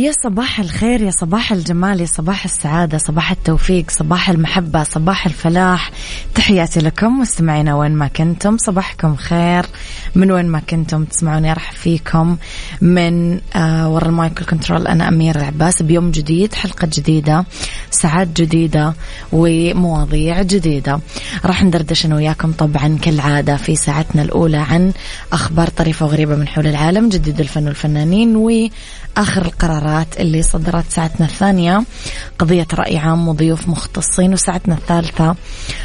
يا صباح الخير يا صباح الجمال يا صباح السعادة صباح التوفيق صباح المحبة صباح الفلاح. تحياتي لكم مستمعينا وين ما كنتم صباحكم خير. من وين ما كنتم تسمعوني أرحب فيكم من آه ورا المايكل كنترول أنا أمير العباس. بيوم جديد حلقة جديدة ساعات جديدة ومواضيع جديدة. راح ندردش أنا وياكم طبعا كالعادة في ساعتنا الأولى عن أخبار طريفة وغريبة من حول العالم جديد الفن والفنانين وآخر القرارات اللي صدرت ساعتنا الثانية. قضية رأي عام وضيوف مختصين وساعتنا الثالثة.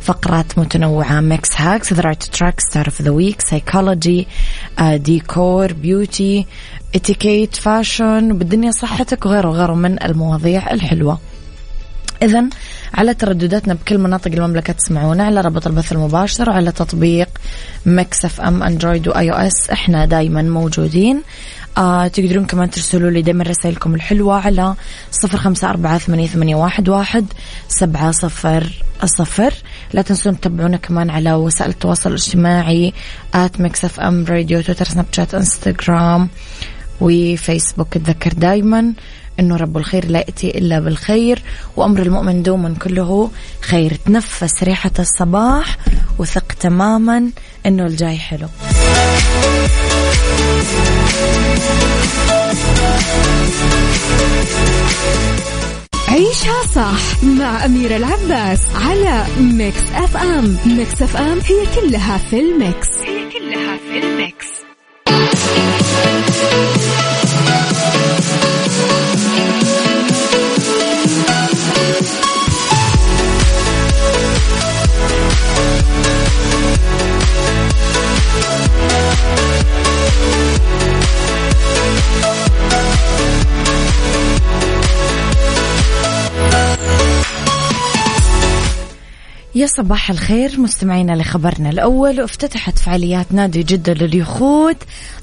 فقرات متنوعة. Mix Hacks The Right Track Star of the Week psychology ديكور beauty etiquette fashion بالدنيا صحتك وغيره وغيره من المواضيع الحلوة. إذا على تردداتنا بكل مناطق المملكة تسمعونا على رابط البث المباشر وعلى تطبيق Mix FM Android و iOS إحنا دايما موجودين. آه تقدرون كمان ترسلوا لي دائما رسائلكم الحلوة على صفر خمسة أربعة ثمانية, ثمانية واحد, واحد سبعة صفر صفر. لا تنسون تتابعونا كمان على وسائل التواصل الاجتماعي at Mix FM Radio تويتر سناب شات انستغرام وفيسبوك تذكر دايما إنه رب الخير لا يأتي إلا بالخير وأمر المؤمن دوما كله خير. تنفس ريحة الصباح وثق تماما إنه الجاي حلو. عيشها صح مع أميرة العباس على Mix FM. Mix FM هي كلها في ال mix. هي يا صباح الخير مستمعينا لخبرنا الأول افتتحت فعاليات نادي جدة لليخوت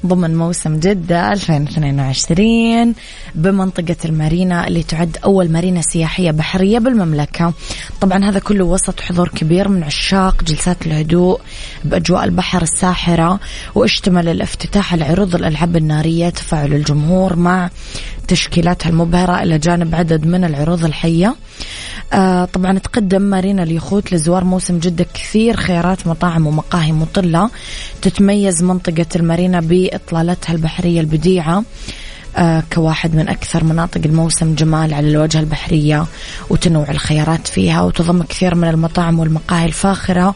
ضمن موسم جدة 2022 بمنطقة المارينا اللي تعد أول مارينا سياحية بحرية بالمملكة. طبعا هذا كله وسط حضور كبير من عشاق جلسات الهدوء بأجواء البحر الساحرة واشتمل الافتتاح على عروض الألعاب النارية تفاعل الجمهور مع تشكيلاتها المبهرة إلى جانب عدد من العروض الحية. آه طبعا تقدم مارينا اليخوت لزوار موسم جدة كثير خيارات مطاعم ومقاهي مطلة. تتميز منطقة المارينا بإطلالتها البحرية البديعة آه كواحد من أكثر مناطق الموسم جمال على الواجهة البحرية وتنوع الخيارات فيها وتضم كثير من المطاعم والمقاهي الفاخرة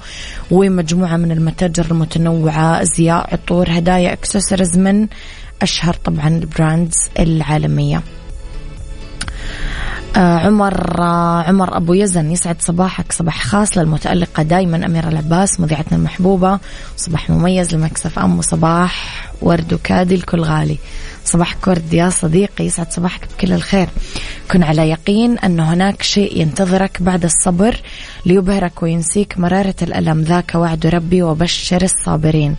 ومجموعة من المتاجر المتنوعة أزياء عطور هدايا اكسسوارز من أشهر طبعا ال brands العالمية. عمر آه عمر أبو يزن يسعد صباحك. صباح خاص للمتألقة دائما أميرة العباس مذيعتنا المحبوبة. صباح مميز لمكسف أم وصباح ورد وكادي الكل غالي. صباحك ورد يا صديقي يسعد صباحك بكل الخير. كن على يقين أن هناك شيء ينتظرك بعد الصبر ليبهرك وينسيك مرارة الألم. ذاك وعد ربي وبشر الصابرين.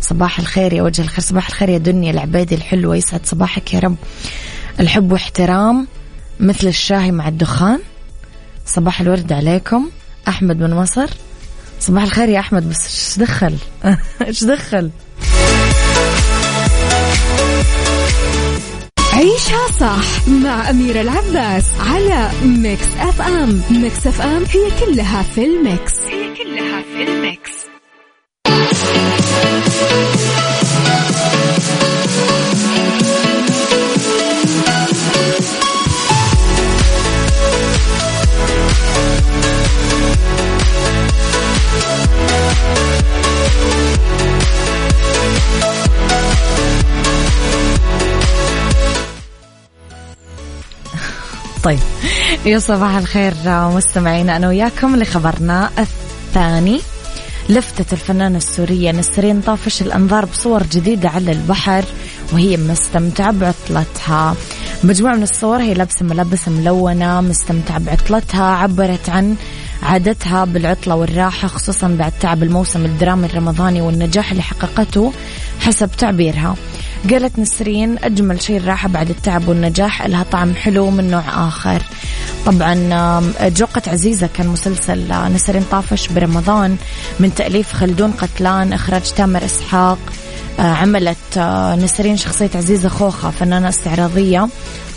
صباح الخير يا وجه الخير صباح الخير يا دنيا العبادي الحلوة. يسعد صباحك يا رب. الحب واحترام مثل الشاهي مع الدخان. صباح الورد عليكم. أحمد من مصر. صباح الخير يا أحمد بس إيش دخل؟ إيش دخل؟ عيشها صح مع أميرة العباس على Mix FM Mix FM هي كلها في ال mix. هي كلها في ال mix. طيب. يا صباح الخير مستمعينا أنا وياكم لخبرنا الثاني. لفتت الفنانة السورية نسرين طافش الأنظار بصور جديدة على البحر وهي مستمتعة بعطلتها. مجموعة من الصور هي لابسة ملابس ملونة مستمتعة بعطلتها عبرت عن عادتها بالعطلة والراحة خصوصا بعد تعب الموسم الدرامي الرمضاني والنجاح اللي حققته حسب تعبيرها. قالت نسرين أجمل شيء الراحة بعد التعب والنجاح لها طعم حلو من نوع آخر. طبعا جوقة عزيزة كان مسلسل نسرين طافش برمضان من تأليف خلدون قتلان إخراج تامر إسحاق آه، عملت آه، نسرين شخصية عزيزة خوخة فنانة استعراضية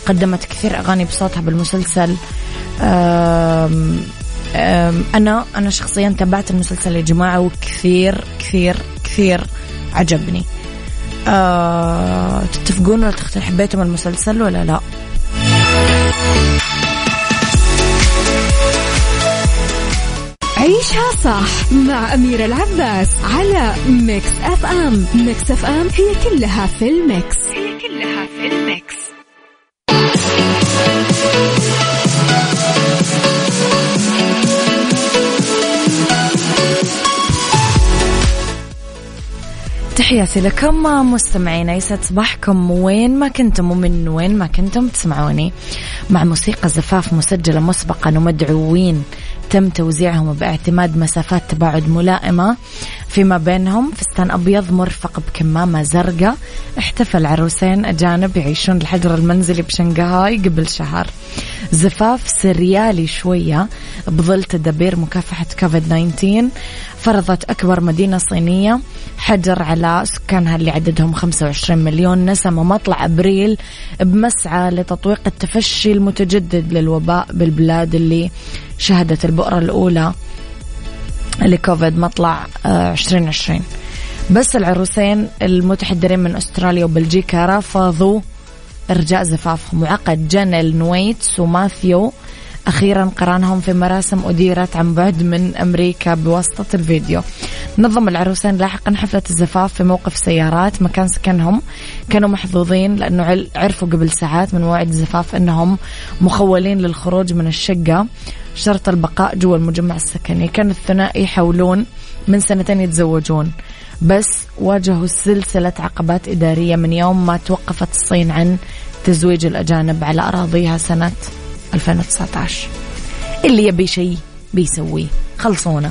قدمت كثير أغاني بصوتها بالمسلسل. أنا أنا شخصيا تابعت المسلسل يا جماعة وكثير كثير كثير عجبني. آه تتفقون ولا حبيتم المسلسل ولا لا؟ عيشها صح مع أميرة العباس على Mix FM. Mix FM هي كلها في ال mix. هي كلها تحياتي لكم مستمعينا يسعد صباحكم. وين ما كنتم ومن وين ما كنتم تسمعوني مع موسيقى زفاف مسجلة مسبقا ومدعوين تم توزيعهم باعتماد مسافات تباعد ملائمة فيما بينهم. فستان أبيض مرفق بكمامة زرقاء. احتفل عروسين أجانب يعيشون الحجر المنزلي بشنغهاي قبل شهر. زفاف سريالي شوية بظل تدابير مكافحة كوفيد 19 فرضت أكبر مدينة صينية. حجر على سكانها اللي عددهم 25 مليون نسمة. مطلع أبريل بمسعى لتطويق التفشي المتجدد للوباء بالبلاد اللي شهدت البؤرة الأولى لكوفيد مطلع 2020 آه، بس العروسين المتحدرين من أستراليا وبلجيكا رفضوا إرجاء زفافهم. وعقد جنل نويتس وماثيو أخيرا قرانهم في مراسم أديرت عن بعد من أمريكا بواسطة الفيديو. نظم العروسين لاحقا حفلة الزفاف في موقف سيارات مكان سكنهم. كانوا محظوظين لأنه عرفوا قبل ساعات من موعد الزفاف أنهم مخولين للخروج من الشقة شرط البقاء جوا المجمع السكني. كان الثنائي يحاولون من سنتين يتزوجون. بس واجهوا سلسلة عقبات إدارية من يوم ما توقفت الصين عن تزويج الأجانب على أراضيها سنة 2019 اللي يبي شيء بيسويه. خلصونا.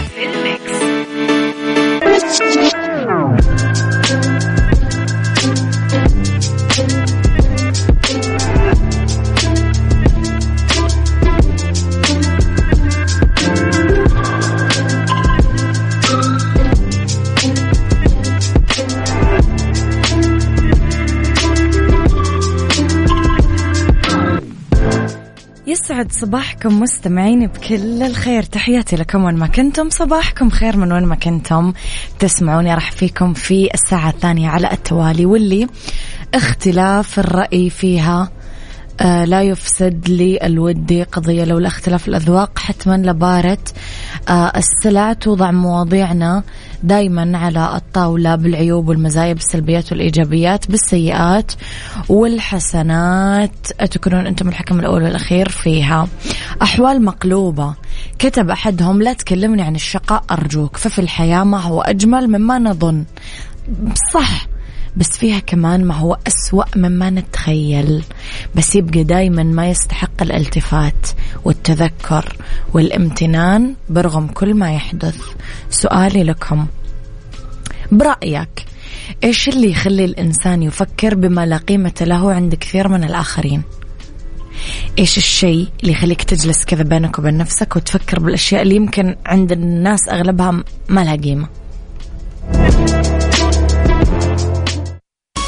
يسعد صباحكم مستمعين بكل الخير. تحياتي لكم وين ما كنتم. صباحكم خير من وين ما كنتم. تسمعوني راح فيكم في الساعة الثانية على التوالي واللي اختلاف الرأي فيها لا يفسد لي الودي قضية لولا اختلاف الأذواق. حتما لبارة آه السلع توضع مواضيعنا دايما على الطاولة بالعيوب والمزايا بالسلبيات والإيجابيات بالسيئات والحسنات. تكونون أنتم الحكم الأول والأخير فيها. أحوال مقلوبة. كتب أحدهم لا تكلمني عن الشقاء أرجوك. ففي الحياة ما هو أجمل مما نظن. صح. بس فيها كمان ما هو أسوأ مما نتخيل بس يبقى دايما ما يستحق الالتفات والتذكر والامتنان برغم كل ما يحدث سؤالي لكم برأيك إيش اللي يخلي الإنسان يفكر بما لا قيمة له عند كثير من الآخرين؟ إيش الشيء اللي يخليك تجلس كذا بينك وبين نفسك وتفكر بالأشياء اللي يمكن عند الناس أغلبها ما لها قيمة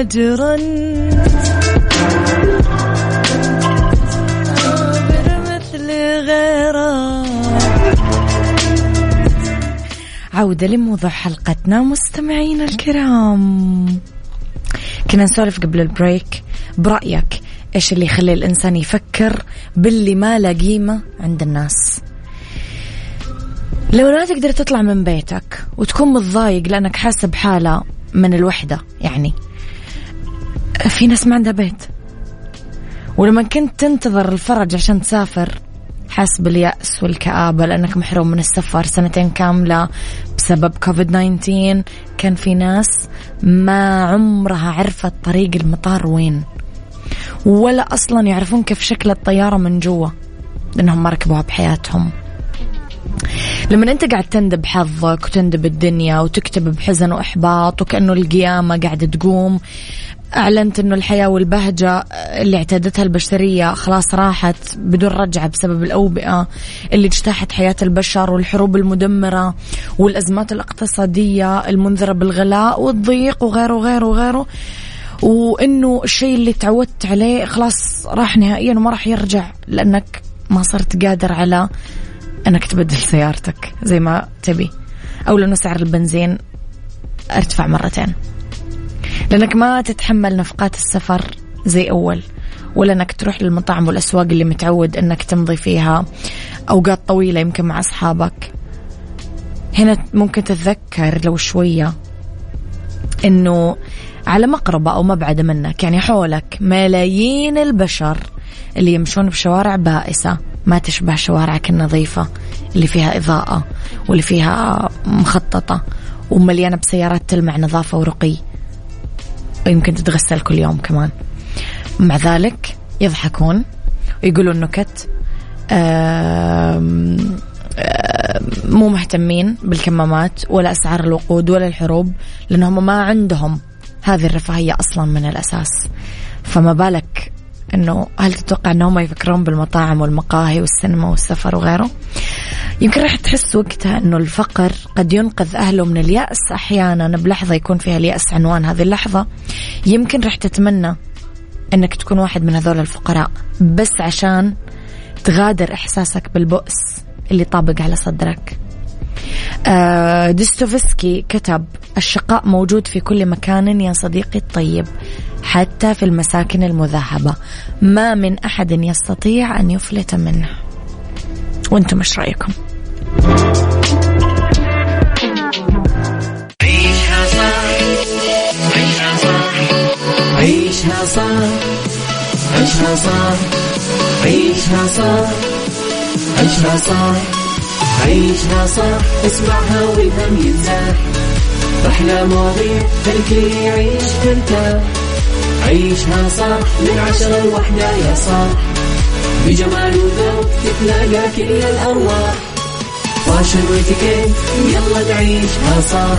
أجرا. مثل غيره. عودة لموضوع حلقتنا مستمعينا الكرام. كنا نسولف قبل البريك برأيك إيش اللي يخلي الإنسان يفكر باللي ما له قيمه عند الناس؟ لو لا تقدر تطلع من بيتك وتكون متضايق لأنك حاسه بحاله من الوحدة يعني في ناس ما عندها بيت. ولما كنت تنتظر الفرج عشان تسافر حاس باليأس والكآبة لأنك محروم من السفر سنتين كاملة بسبب كوفيد 19 كان في ناس ما عمرها عرفت طريق المطار وين. ولا أصلا يعرفون كيف شكل الطيارة من جوا لأنهم ما ركبوها بحياتهم. لما أنت قاعد تندب حظك وتندب الدنيا وتكتب بحزن وإحباط وكأنه القيامة قاعدة تقوم أعلنت أنه الحياة والبهجة اللي اعتادتها البشرية خلاص راحت بدون رجعة بسبب الأوبئة اللي اجتاحت حياة البشر والحروب المدمرة والأزمات الاقتصادية المنذرة بالغلاء والضيق وغيره وغيره وغيره. وإنه الشيء اللي تعودت عليه خلاص راح نهائيا وما راح يرجع لأنك ما صرت قادر على إنك تبدل سيارتك زي ما تبي أو لأنه سعر البنزين أرتفع مرتين. لأنك ما تتحمل نفقات السفر زي أول ولا أنك تروح للمطاعم والأسواق اللي متعود أنك تمضي فيها أوقات طويلة يمكن مع أصحابك. هنا ممكن تتذكر لو شوية أنه على مقربة أو مبعد منك يعني حولك ملايين البشر اللي يمشون بشوارع بائسة ما تشبه شوارعك النظيفة اللي فيها إضاءة واللي فيها مخططة ومليانة بسيارات تلمع نظافة ورقي. ويمكن تتغسل كل يوم كمان مع ذلك يضحكون ويقولون نكت مو مهتمين بالكمامات ولا أسعار الوقود ولا الحروب لأنهم ما عندهم هذه الرفاهية أصلا من الأساس فما بالك إنه هل تتوقع إنهم يفكرون بالمطاعم والمقاهي والسينما والسفر وغيره؟ يمكن راح تحس وقتها إنه الفقر قد ينقذ أهله من اليأس. أحيانا بلحظة يكون فيها اليأس عنوان هذه اللحظة. يمكن راح تتمنى إنك تكون واحد من هذول الفقراء بس عشان تغادر إحساسك بالبؤس اللي طابق على صدرك. آه ديستوفسكي كتب الشقاء موجود في كل مكان يا صديقي الطيب حتى في المساكن المذهبة. ما من أحد يستطيع أن يفلت منه. وأنتم إيش رأيكم؟ عيشها صح عيشها صح عيشها صح عيشها صح عيشها صح اسمعها والهم ينزاح أحلى مواضيع خلي يعيش ترتاح عيشها صح من عشرة لوحدة يا صاح بجمال وذوق تتلاقى كل الأرواح. فاشل واتيكيت يلا نعيشها صح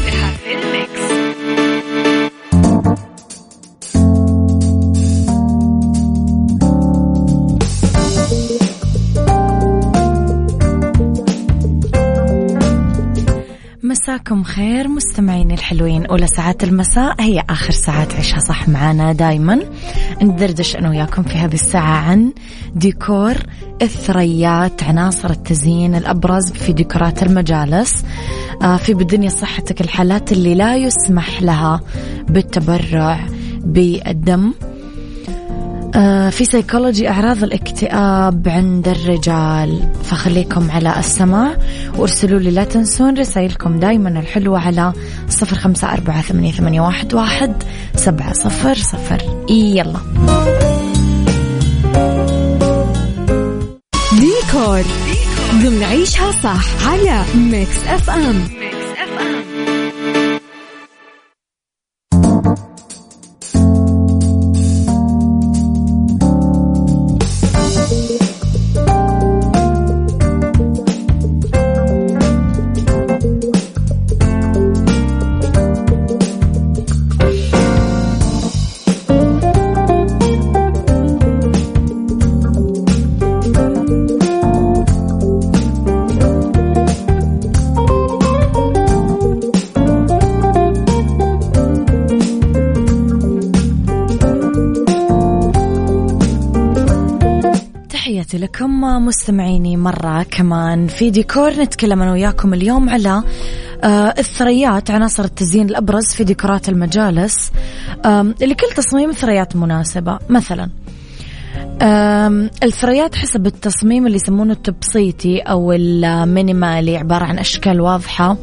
مساكم خير مستمعين الحلوين. أولى ساعات المساء هي آخر ساعات عيشها صح معانا دايما. ندردش أنا وياكم في هذه الساعة عن ديكور الثريات عناصر التزيين الأبرز في ديكورات المجالس. آه في بالدنيا صحتك الحالات اللي لا يسمح لها بالتبرع بالدم. في سيكولوجي أعراض الاكتئاب عند الرجال. فخليكم على السماع وارسلوا لي لا تنسون رسائلكم دايما. الحلوة على صفر خمسة أربعة ثمانية, ثمانية واحد, واحد سبعة صفر صفر. يلا. ديكور. ضمن عيشها صح على Mix FM لكم مستمعيني مرة كمان. في ديكور نتكلم أنا وياكم اليوم على آه، الثريات عناصر التزيين الأبرز في ديكورات المجالس. لكل تصميم ثريات مناسبة. مثلا الثريات حسب التصميم اللي يسمونه التبسيطي أو المينيمالي عبارة عن أشكال واضحة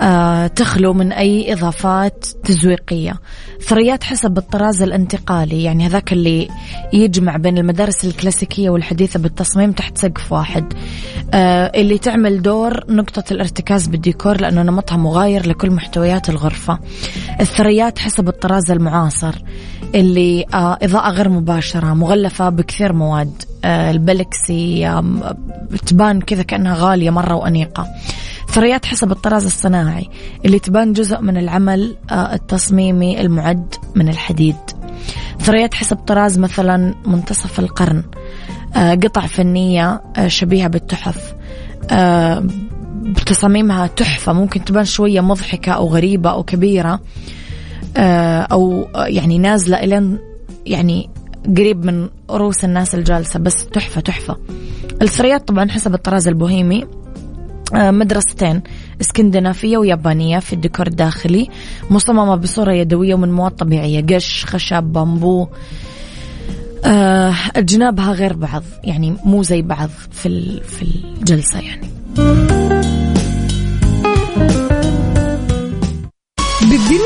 آه، تخلو من أي إضافات تزويقية. ثريات حسب الطراز الانتقالي يعني هذاك اللي يجمع بين المدارس الكلاسيكية والحديثة بالتصميم تحت سقف واحد. آه، اللي تعمل دور نقطة الارتكاز بالديكور لأنه نمطها مغاير لكل محتويات الغرفة. الثريات حسب الطراز المعاصر. اللي آه، إضاءة غير مباشرة مغلفة بكثير مواد. ال plexi تبان كذا كأنها غالية مرة وأنيقة. ثريات حسب الطراز الصناعي اللي تبان جزء من العمل آه، التصميمي المعد من الحديد. ثريات حسب طراز مثلا منتصف القرن. آه، قطع فنية آه، شبيهة بالتحف. بتصاميمها تحفة ممكن تبان شوية مضحكة أو غريبة أو كبيرة. أو يعني نازلة إلى يعني قريب من رؤوس الناس الجالسة بس تحفة تحفة. الثريات طبعا حسب الطراز البوهيمي. آه، مدرستين اسكندنافية ويابانية في الديكور الداخلي مصممة بصورة يدوية ومن مواد طبيعية قش خشب بامبو. آه جنابها غير بعض يعني مو زي بعض في في الجلسة يعني. بالدنيا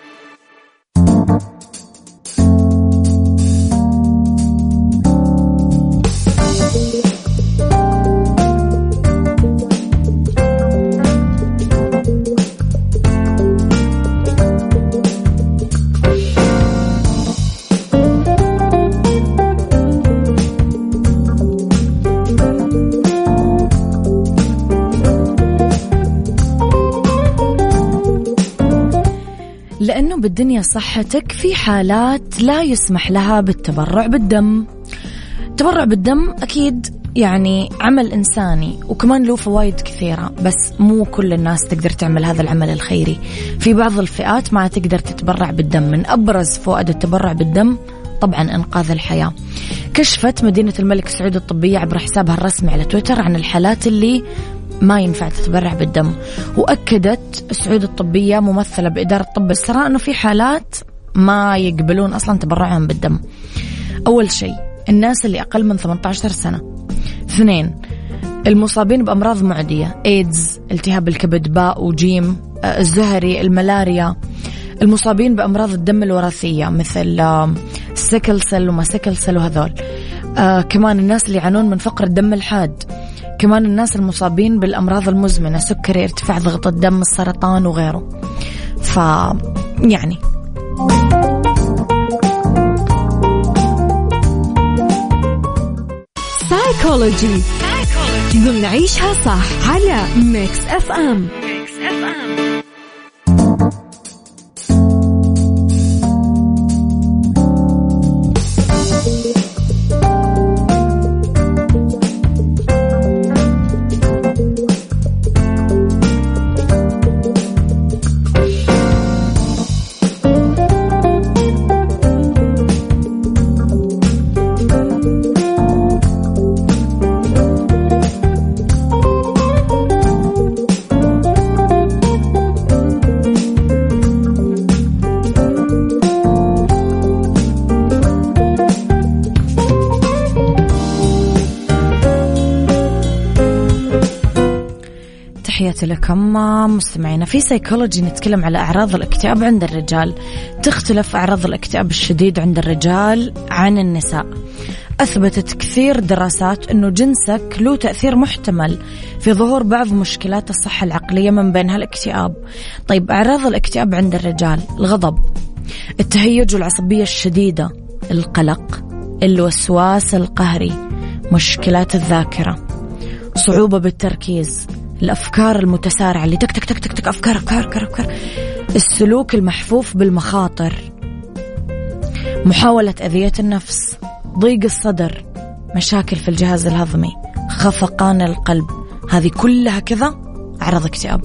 لأنه بالدنيا صحتك في حالات لا يسمح لها بالتبرع بالدم. التبرع بالدم أكيد يعني عمل إنساني وكمان له فوائد كثيرة بس مو كل الناس تقدر تعمل هذا العمل الخيري. في بعض الفئات ما تقدر تتبرع بالدم من أبرز فوائد التبرع بالدم طبعا إنقاذ الحياة. كشفت مدينة الملك سعود الطبية عبر حسابها الرسمي على تويتر عن الحالات اللي ما ينفع تتبرع بالدم. وأكدت سعود الطبية ممثلة بإدارة طب السراء أنه في حالات ما يقبلون أصلا تبرعهم بالدم. أول شيء الناس اللي أقل من 18 سنة. اثنين المصابين بأمراض معدية إيدز التهاب الكبد باء وجيم آه، الزهري الملاريا. المصابين بأمراض الدم الوراثية مثل sickle cell وما sickle cell وهذول. آه كمان الناس اللي يعانون من فقر الدم الحاد. كمان الناس المصابين بالأمراض المزمنة سكري ارتفاع ضغط الدم السرطان وغيره. ف يعني سايكولوجي ضمن عيشها صح على Mix FM لكم مستمعينا. في سيكولوجي نتكلم على أعراض الاكتئاب عند الرجال. تختلف أعراض الاكتئاب الشديد عند الرجال عن النساء. أثبتت كثير دراسات أنه جنسك له تأثير محتمل في ظهور بعض مشكلات الصحة العقلية من بينها الاكتئاب. طيب أعراض الاكتئاب عند الرجال. الغضب التهيج والعصبية الشديدة القلق الوسواس القهري مشكلات الذاكرة صعوبة بالتركيز الأفكار المتسارعة اللي تك تك تك تك, تك أفكار أفكار أفكار, أفكار. السلوك المحفوف بالمخاطر. محاولة أذية النفس. ضيق الصدر. مشاكل في الجهاز الهضمي. خفقان القلب. هذه كلها كذا؟ أعراض اكتئاب.